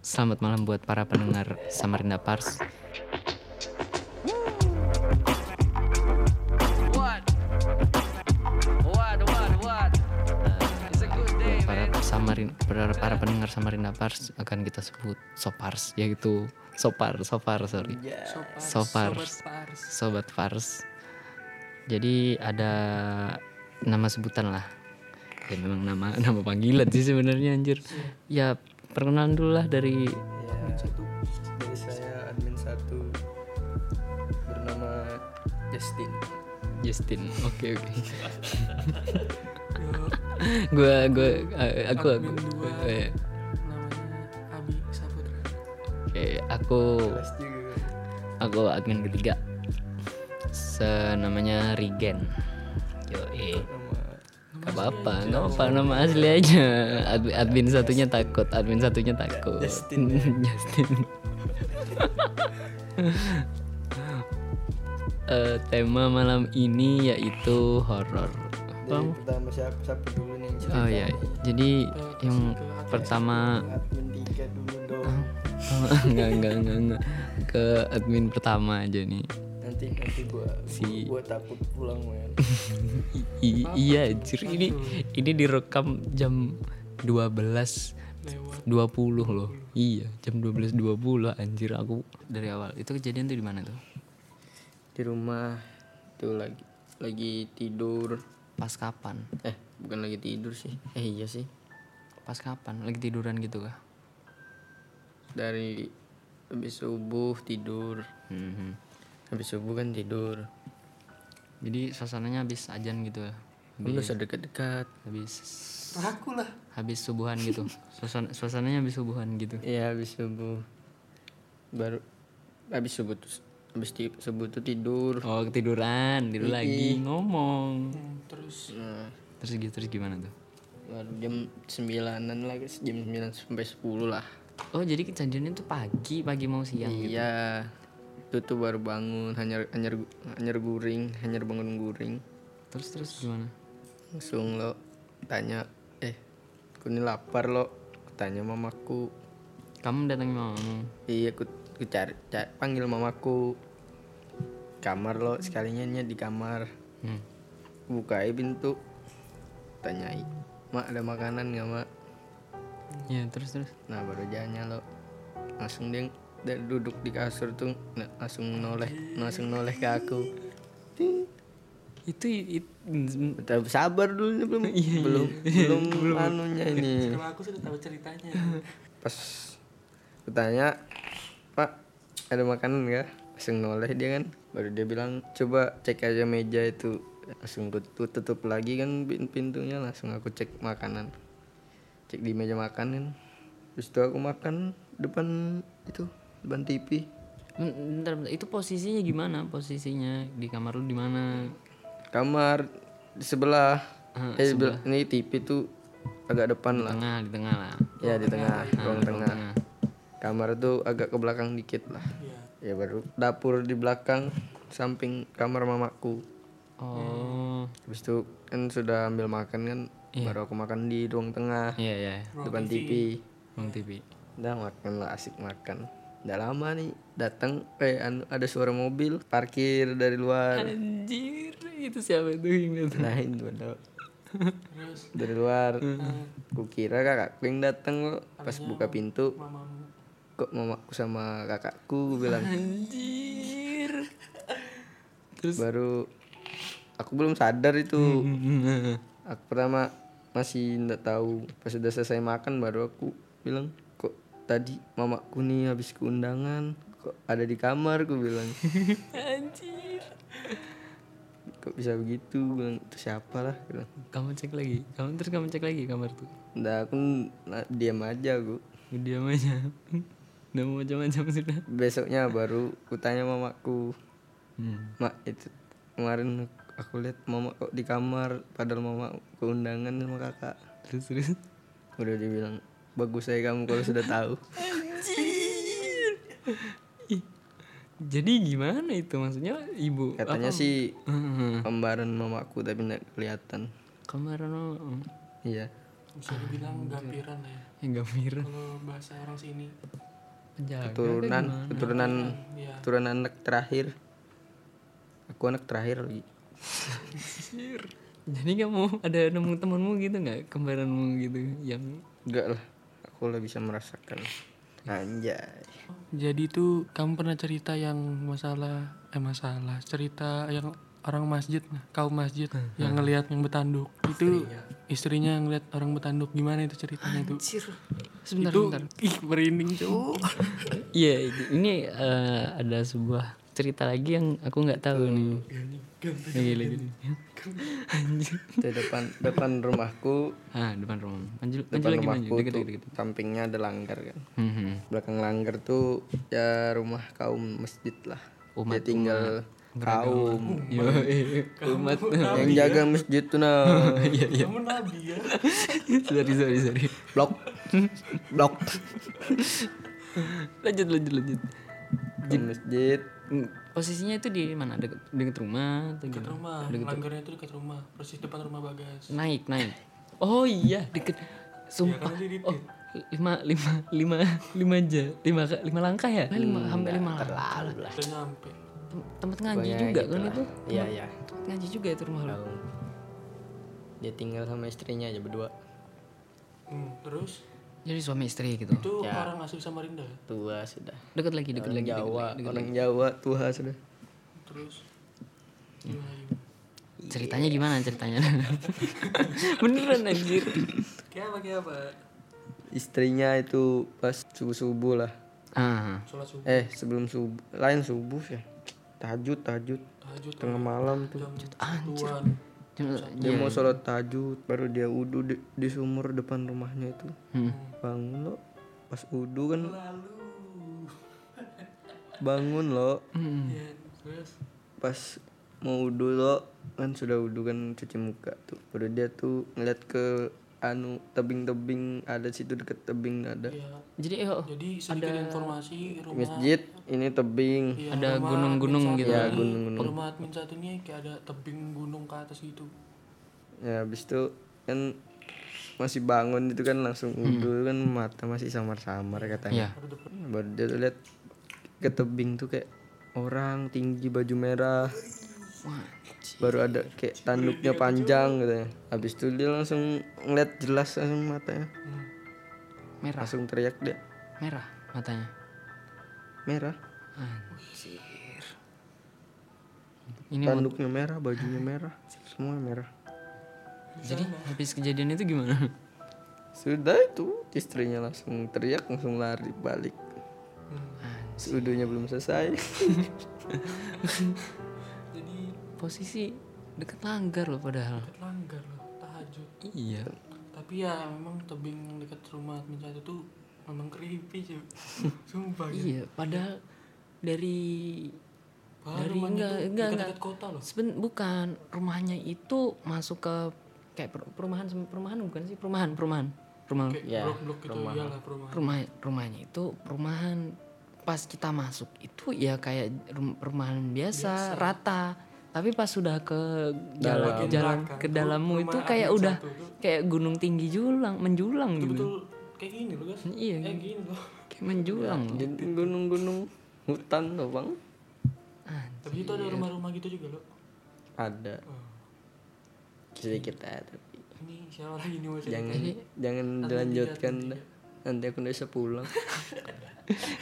Selamat malam buat para pendengar Samarinda Pars. What? What? What? Para. Samarin para, para pendengar Samarinda Pars akan kita sebut Sopars yaitu Sopar, Sopar sorry. Sopar. Sobat Pars. Jadi ada nama sebutan lah. Ya memang nama nama panggilan sih sebenarnya anjir. Ya perkenalan dulu lah dari Ya, dari saya admin satu bernama Justin. Justin. Oke oke. gua gua eh, aku aku eh, namanya Abi Saputra oke aku aku admin ketiga. Senamanya Rigen. Yo eh. Apa-apa, gak apa nama asli aja. Admin, admin satunya takut, admin satunya takut. Justin, Justin. Eh, tema malam ini yaitu horor. dari pertama siapa siapa dulu nih yang cerita Oh ya, jadi yang pertama admin tiga dulu dong. enggak enggak enggak enggak ke admin pertama aja nih. Nanti nanti gua Si- gua takut pulang men. I- iya, anjir ini ini direkam jam 12 lewat 20 loh. Iya, jam 12.20 anjir aku dari awal. Itu kejadian tuh di mana tuh? Di rumah tuh lagi lagi tidur. Pas kapan? Eh bukan lagi tidur sih. Eh iya sih. Pas kapan? Lagi tiduran gitu kah? Dari habis subuh tidur. Mhm. Habis subuh kan tidur. Jadi suasananya habis ajan gitu ya. Lu usah dekat-dekat. Habis aku lah habis subuhan gitu. Suasana suasananya habis subuhan gitu. Iya habis subuh baru habis subuh tuh habis subuh tuh tidur Oh, ketiduran, tidur lagi ngomong. Hmm, terus nah, Terus gitu terus gimana tuh? baru jam sembilanan lagi jam sembilan sampai sepuluh lah Oh, jadi kejadiannya tuh pagi, pagi mau siang gitu. Iya itu tuh baru bangun hanya hanya hanya guring hanya bangun guring. Terus terus gimana? langsung lo tanya eh aku ini lapar lo. Tanya mamaku. Kamu datangin mamamu. iya aku, aku cari, cari panggil mamaku. Kamar lo sekalinya nya di kamar. Hmm. bukai pintu. Tanyai mak ada makanan nggak mak? Ya, terus terus. nah baru jalannya lo. Langsung dia duduk di kasur tuh langsung noleh langsung noleh ke aku. Itu, itu Bentar, sabar dulu nih, belum belum belum anunya ini. Kalau aku sudah tahu ceritanya. Pas aku tanya pak ada makanan nggak? Langsung noleh dia kan. Baru dia bilang coba cek aja meja itu. Langsung aku tu- tutup lagi kan pin- pintunya langsung aku cek makanan. Cek di meja makan kan. Terus itu aku makan depan itu depan TV Bentar, bentar, itu posisinya gimana? Posisinya di kamar lu di mana? kamar di sebelah. Ah, eh sebelah. ini TV tuh agak depan lah. Tengah, di tengah lah. ya di tengah. Ruang tengah. Tengah. kamar tuh agak ke belakang dikit lah. Iya. ya baru dapur di belakang samping kamar mamaku. Oh, habis itu kan sudah ambil makan kan baru aku makan di ruang tengah iya iya. depan TV Bang TV. udah makan lah asik makan Udah lama nih datang eh anu, ada suara mobil parkir dari luar. Anjir, itu siapa itu? Yang datang? lain padahal dari luar. Ku kira kakakku yang datang kok pas buka pintu. mamamu. Kok mamaku sama kakakku bilang. Anjir. baru aku belum sadar itu. Aku pertama masih ndak tahu. Pas sudah selesai makan baru aku bilang tadi mamaku nih habis keundangan kok ada di kamar aku bilang Anjir. kok bisa begitu bilang itu siapa lah bilang Kamu cek lagi. Kamu terus kamu cek lagi kamar tuh. ndak aku na- diam aja aku Diam aja. Udah mau macam-macam sudah. besoknya baru aku tanya mamaku Hmm. mak itu kemarin aku lihat mama kok di kamar padahal mama keundangan sama kakak Terus terus. udah dibilang bagus saya kamu kalau sudah tahu Ih, Jadi gimana itu maksudnya ibu? katanya sih Heeh. kembaran mamaku tapi nggak kelihatan Kamar no. iya bisa dibilang gampiran ya Yang gamiran. Kalau bahasa orang sini. Penjaga. keturunan keturunan Ya. keturunan anak terakhir aku anak terakhir lagi Jadi kamu ada nemu temanmu gitu nggak kembaranmu gitu yang enggak lah aku lah bisa merasakan. Anjay. Jadi itu kamu pernah cerita yang masalah eh masalah cerita yang orang masjid nah, kaum masjid yang ngelihat yang betanduk itu istrinya. ngelihat orang betanduk gimana itu ceritanya itu sebentar itu sebentar. ih merinding cowok Iya ini eh, ada sebuah cerita lagi yang aku nggak tahu nih. Lagi lagi. Anjir. di depan depan rumahku Ah depan rumah. Maju depan lagi maju. rumahku Deket tuh deket deket. sampingnya ada langgar kan Hmm, hmm. belakang langgar tuh ya rumah kaum masjid lah Umat- dia tinggal kaum Yo, eh, umat. yang jaga masjid tuh nah Iya iya. kamu nabi ya sorry sorry sorry. blok blok Lanjut lanjut lanjut. di masjid Posisinya itu di mana? Deket, deket rumah atau dekat rumah langgarnya itu dekat rumah persis depan rumah bagas Naik naik. Oh iya deket. Sumpah. karena dia di- Oh lima lima lima lima aja lima lima langkah ya? Lima hampir lima langkah. udah nyampe Tem- Tempat ngaji Pokoknya juga gitu kan lah. itu? iya iya Tempat ngaji juga itu rumah lo. Dia tinggal sama istrinya aja berdua Hmm, terus Jadi suami istri gitu. itu Ya. orang asli Samarinda ya? tua sudah. Deket lagi deket orang lagi. deket Jawa lagi, deket orang Jawa tua sudah. Terus? Gimana gimana? Ceritanya gimana ceritanya? Beneran anjir. kayak apa kayak apa? Istrinya itu pas subuh subuh lah. Ah, sholat subuh. Eh sebelum subuh lain subuh ya tahajud tahajud. Tahajud tengah malam tuh. Jam cuma dia mau sholat tahajud baru dia wudhu di, di sumur depan rumahnya itu. Hmm. bangun lo. Pas wudhu kan lalu. Bangun lo. Hmm. ya terus? Pas mau wudhu lo kan sudah wudhu kan cuci muka tuh. Baru dia tuh ngeliat ke anu tebing-tebing ada situ deket tebing ada. Ya Jadi oh, jadi sedikit informasi rumah. Masjid ini tebing. Ya, ada gunung-gunung gitu. ya gunung-gunung. Rumah admin satu ini kayak ada tebing gunung ke atas gitu. Ya habis itu kan masih bangun itu kan langsung wudhu kan mata masih samar-samar katanya. Ya. ada baru dia tuh lihat ke tebing tuh kayak orang tinggi baju merah. Wah, baru ada kayak tanduknya panjang gitu ya. Habis itu dia langsung ngeliat jelas langsung matanya. Merah, langsung teriak dia. Merah matanya. merah. Anjir. Ini tanduknya merah bajunya merah semua merah. Jadi habis kejadian itu gimana? sudah itu istrinya langsung teriak langsung lari balik. Sudunya belum selesai Posisi deket langgar loh padahal. dekat langgar loh tahajud. Iya. tapi ya memang tebing dekat rumah admin satu tuh memang creepy cuy sumpah gitu Iya, padahal dari dari enggak enggak enggak. kota loh. Seben, bukan rumahnya itu masuk ke kayak per- perumahan perumahan bukan sih? Perumahan perumahan. Perumahan kayak Ya, blok-blok gitu iyalah perumahan. Rumah rumahnya itu perumahan. Pas kita masuk itu ya kayak rum- perumahan biasa, rata tapi pas sudah ke jalan Bagian jalan ke dalammu itu kayak udah tuh. kayak gunung tinggi julang menjulang gitu. Betul kayak gini loh guys iya. Kayak gini loh. Kayak menjulang. Di gunung-gunung hutan loh bang. Tapi itu ada rumah-rumah gitu juga loh. Ada. Oh. sedikit ada. Tapi ini siapa lagi nih jangan jangan dilanjutkan dah. Nanti aku udah bisa pulang.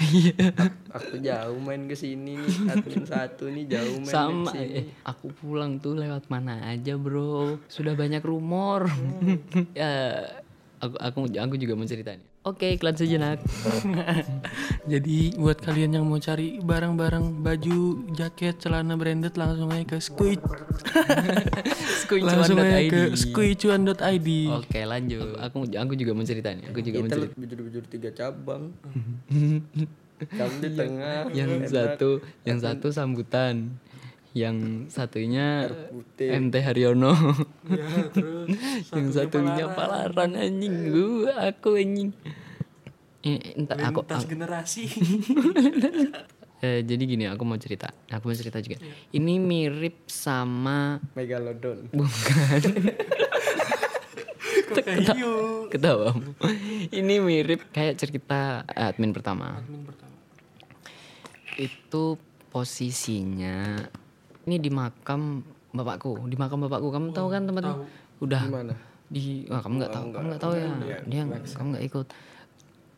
Iya. Aku jauh main ke sini nih admin satu nih jauh main sama ke sini. eh, aku pulang tuh lewat mana aja bro. Sudah banyak rumor. Ya aku aku aku juga mau oke iklan sejenak. Jadi buat kalian yang mau cari barang-barang baju, jaket, celana branded langsung aja ke squid. langsung aja ke squicuan.id. oke lanjut. Aku aku juga mau ceritanya aku juga mau cerita. bujur-bujur tiga cabang. Kamu di tengah. Yang satu yang satu sambutan yang satunya. MT Haryono Ya, terus yang satunya palaran anjing gua aku anjing ini entah aku lintas generasi. Eh, jadi gini aku mau cerita aku mau cerita juga ini mirip sama megalodon bukan Kayu. Ketawa. Ini mirip kayak cerita admin pertama. Admin pertama. Itu posisinya ini di makam bapakku, di makam bapakku. Kamu tahu kan tempat tahu. udah Gimana? di wah, kamu nggak tahu, kamu nggak tahu ya. Dia kamu nggak ikut.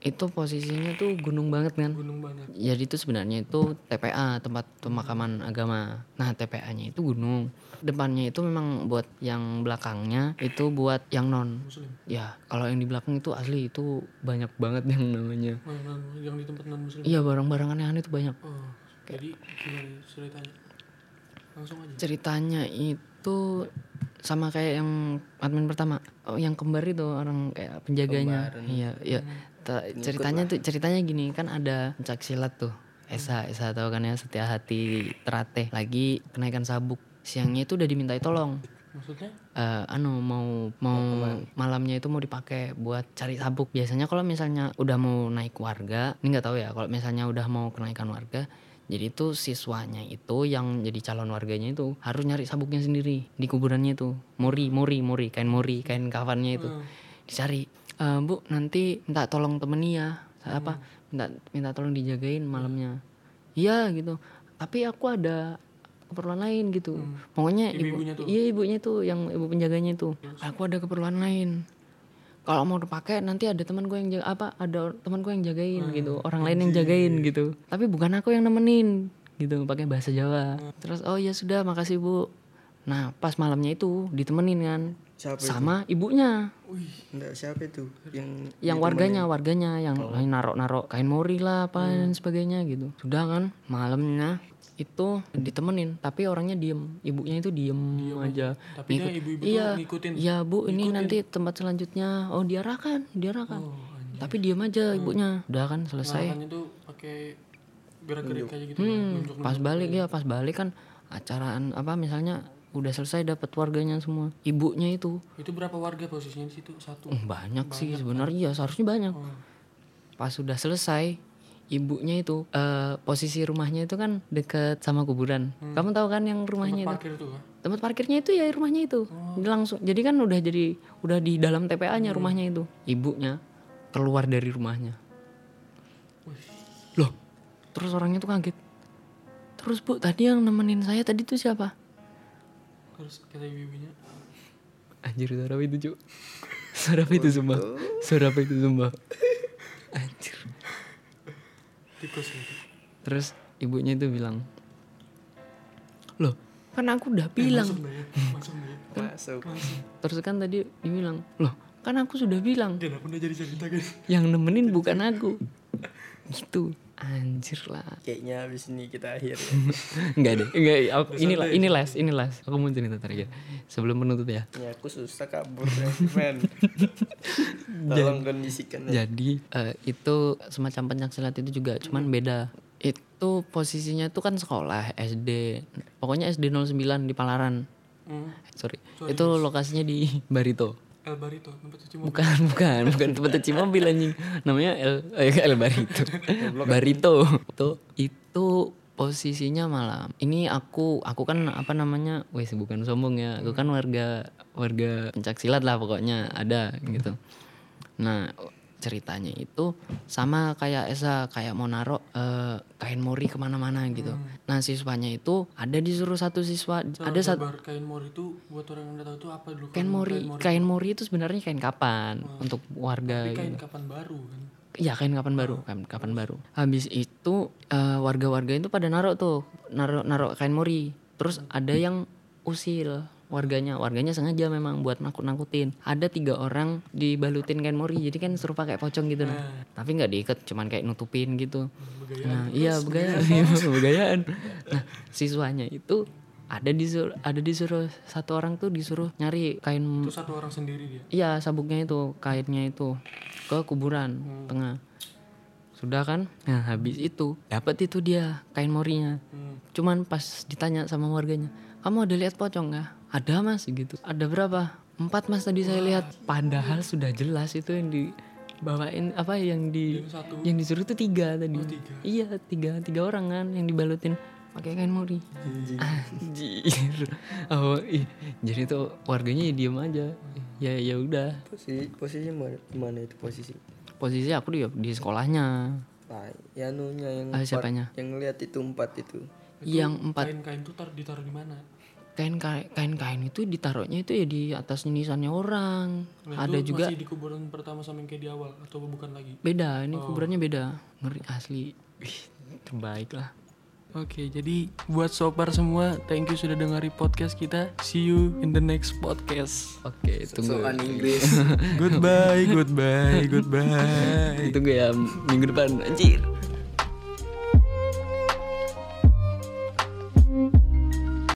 Itu posisinya tuh gunung banget kan. Gunung banget. Jadi itu sebenarnya itu TPA tempat pemakaman agama. Nah TPA-nya itu gunung. Depannya itu memang buat yang belakangnya itu buat yang non. Muslim. Ya kalau yang di belakang itu asli itu banyak banget yang namanya. Oh, yang, di tempat non muslim. Iya barang-barang aneh-aneh itu banyak. Oh, jadi gimana ceritanya? Langsung aja. Ceritanya itu sama kayak yang admin pertama. Oh, yang kembar itu orang kayak penjaganya. Iya, iya. Ta- ceritanya tuh ceritanya gini kan ada pencak silat tuh. Esa, Esa tahu kan ya setia hati terate lagi kenaikan sabuk. Siangnya itu udah dimintai tolong. Maksudnya? eh anu mau mau malamnya itu mau dipakai buat cari sabuk biasanya kalau misalnya udah mau naik warga ini nggak tahu ya kalau misalnya udah mau kenaikan warga jadi itu siswanya itu yang jadi calon warganya itu harus nyari sabuknya sendiri di kuburannya itu. Mori mori mori kain mori kain kafannya itu. Dicari "Eh, bu nanti minta tolong temeni ya. Saya apa minta minta tolong dijagain malamnya. Iya gitu. Tapi aku ada keperluan lain gitu. Pokoknya ibu Ibu-ibunya tuh? iya ibunya tuh yang ibu penjaganya itu. Aku ada keperluan lain kalau mau dipakai nanti ada teman gue yang jaga apa ada teman gue yang jagain gitu orang lain yang jagain gitu. Tapi bukan aku yang nemenin gitu pakai bahasa Jawa. Terus oh ya sudah makasih bu. Nah pas malamnya itu ditemenin kan Siapa sama ibunya. Enggak siapa itu? Yang yang warganya warganya yang lain narok-narok kain mori lah apa dan sebagainya gitu. Sudah kan malamnya itu ditemenin tapi orangnya diem. Ibunya itu diem, aja. Tapi dia Ngikut- ibu-ibu iya ngikutin. iya bu ini nanti tempat selanjutnya. Oh diarahkan diarahkan. Oh, tapi diem aja ibunya. Udah kan selesai. Tuh pakai gerak-gerik kayak gitu. Hmm, pas balik ya pas balik kan acaraan apa misalnya udah selesai dapat warganya semua. Ibunya itu. Itu berapa warga posisinya di situ? Satu. Hmm, banyak sih sebenarnya. iya seharusnya banyak. Oh. pas sudah selesai ibunya itu eh, posisi rumahnya itu kan deket sama kuburan. Kamu tahu kan yang rumahnya itu? Parkir tuh kan? tempat parkirnya itu ya rumahnya itu. Dia langsung jadi kan udah jadi udah di dalam TPA-nya rumahnya itu. Ibunya keluar dari rumahnya. Loh terus orangnya tuh kaget. Terus bu tadi yang nemenin saya tadi tuh siapa Terus kata ibu-ibunya, anjir suara apa itu cuk? Suara apa itu sumpah suara apa itu sumpah anjir. Tikus gitu. terus ibunya itu bilang loh kan aku udah bilang. Masuk dah ya, masuk dah ya. masuk. terus kan tadi dibilang loh kan aku sudah bilang. Kenapa udah jadi cerita guys? yang nemenin bukan aku. Gitu anjir lah. Kayaknya habis ini kita akhir ya. enggak deh enggak aku, ini lah ini las ini aku mau cerita terakhir sebelum penutup ya. Ya aku susah kabur men tolong kondisikan ya. jadi eh, itu semacam pencak silat itu juga cuman beda. Itu posisinya tuh kan sekolah SD pokoknya SD 09 di Palaran. Hmm. sorry, itu lokasinya di Barito El Barito, tempat cuci mobil. bukan bukan bukan tempat cuci mobil anjing. Namanya El eh, El Barito. Barito. Itu itu posisinya malam. Ini aku aku kan apa namanya? Wes bukan sombong ya. Aku kan warga warga pencak silat lah pokoknya ada gitu. Nah ceritanya itu sama kayak Esa kayak mau naruh eh, kain mori ke mana-mana gitu nah siswanya itu ada disuruh satu siswa ada satu kain mori itu buat orang yang tahu itu apa dulu? kain mori kain mori itu sebenarnya kain kapan untuk warga Tapi kain gitu. kapan baru kan? Iya kain kapan baru, kain kapan baru. Habis itu eh, warga-warga itu pada naruh tuh, naruh naruh kain mori. Terus ada yang usil warganya, warganya sengaja memang buat nakut-nakutin. Ada tiga orang dibalutin kain mori, jadi kan suruh pakai pocong gitu nah. Tapi nggak diikat, cuman kayak nutupin gitu. Nah iya begayaan, iya, begayaan. Nah siswanya itu ada disuruh ada disuruh satu orang tuh disuruh nyari kain Itu satu orang sendiri dia. Iya sabuknya itu kainnya itu ke kuburan tengah. Sudah kan? Nah habis itu dapat itu dia kain morinya. Hmm. Cuman pas ditanya sama warganya, kamu ada lihat pocong nggak? Ada mas gitu. Ada berapa? Empat mas tadi saya lihat. Padahal sudah jelas itu yang dibawain apa yang di Yang satu. yang disuruh tuh tiga tadi. Oh, tiga. Iya tiga tiga orang kan yang dibalutin. Pakai kain mori anjir. Oh ih. Jadi tuh warganya ya diem aja. Ya ya udah. Posisi posisi mana, mana itu posisi? Posisi aku di di sekolahnya. Nah, ya anunya yang Ah, empat- yang lihat itu empat itu. Yang empat. Kain-kain tuh tar ditaruh di mana? Kain kain kain itu ditaruhnya itu ya di atas nisannya orang. Nah, ada itu juga masih di kuburan pertama sama yang kayak di awal atau bukan lagi? beda ini kuburannya beda. Ngeri asli. Wih, terbaik lah. Oke, jadi buat sopar semua, thank you sudah dengari podcast kita. See you in the next podcast. oke tunggu. Soal Inggris. Goodbye, goodbye, goodbye. tunggu ya minggu depan. Anjir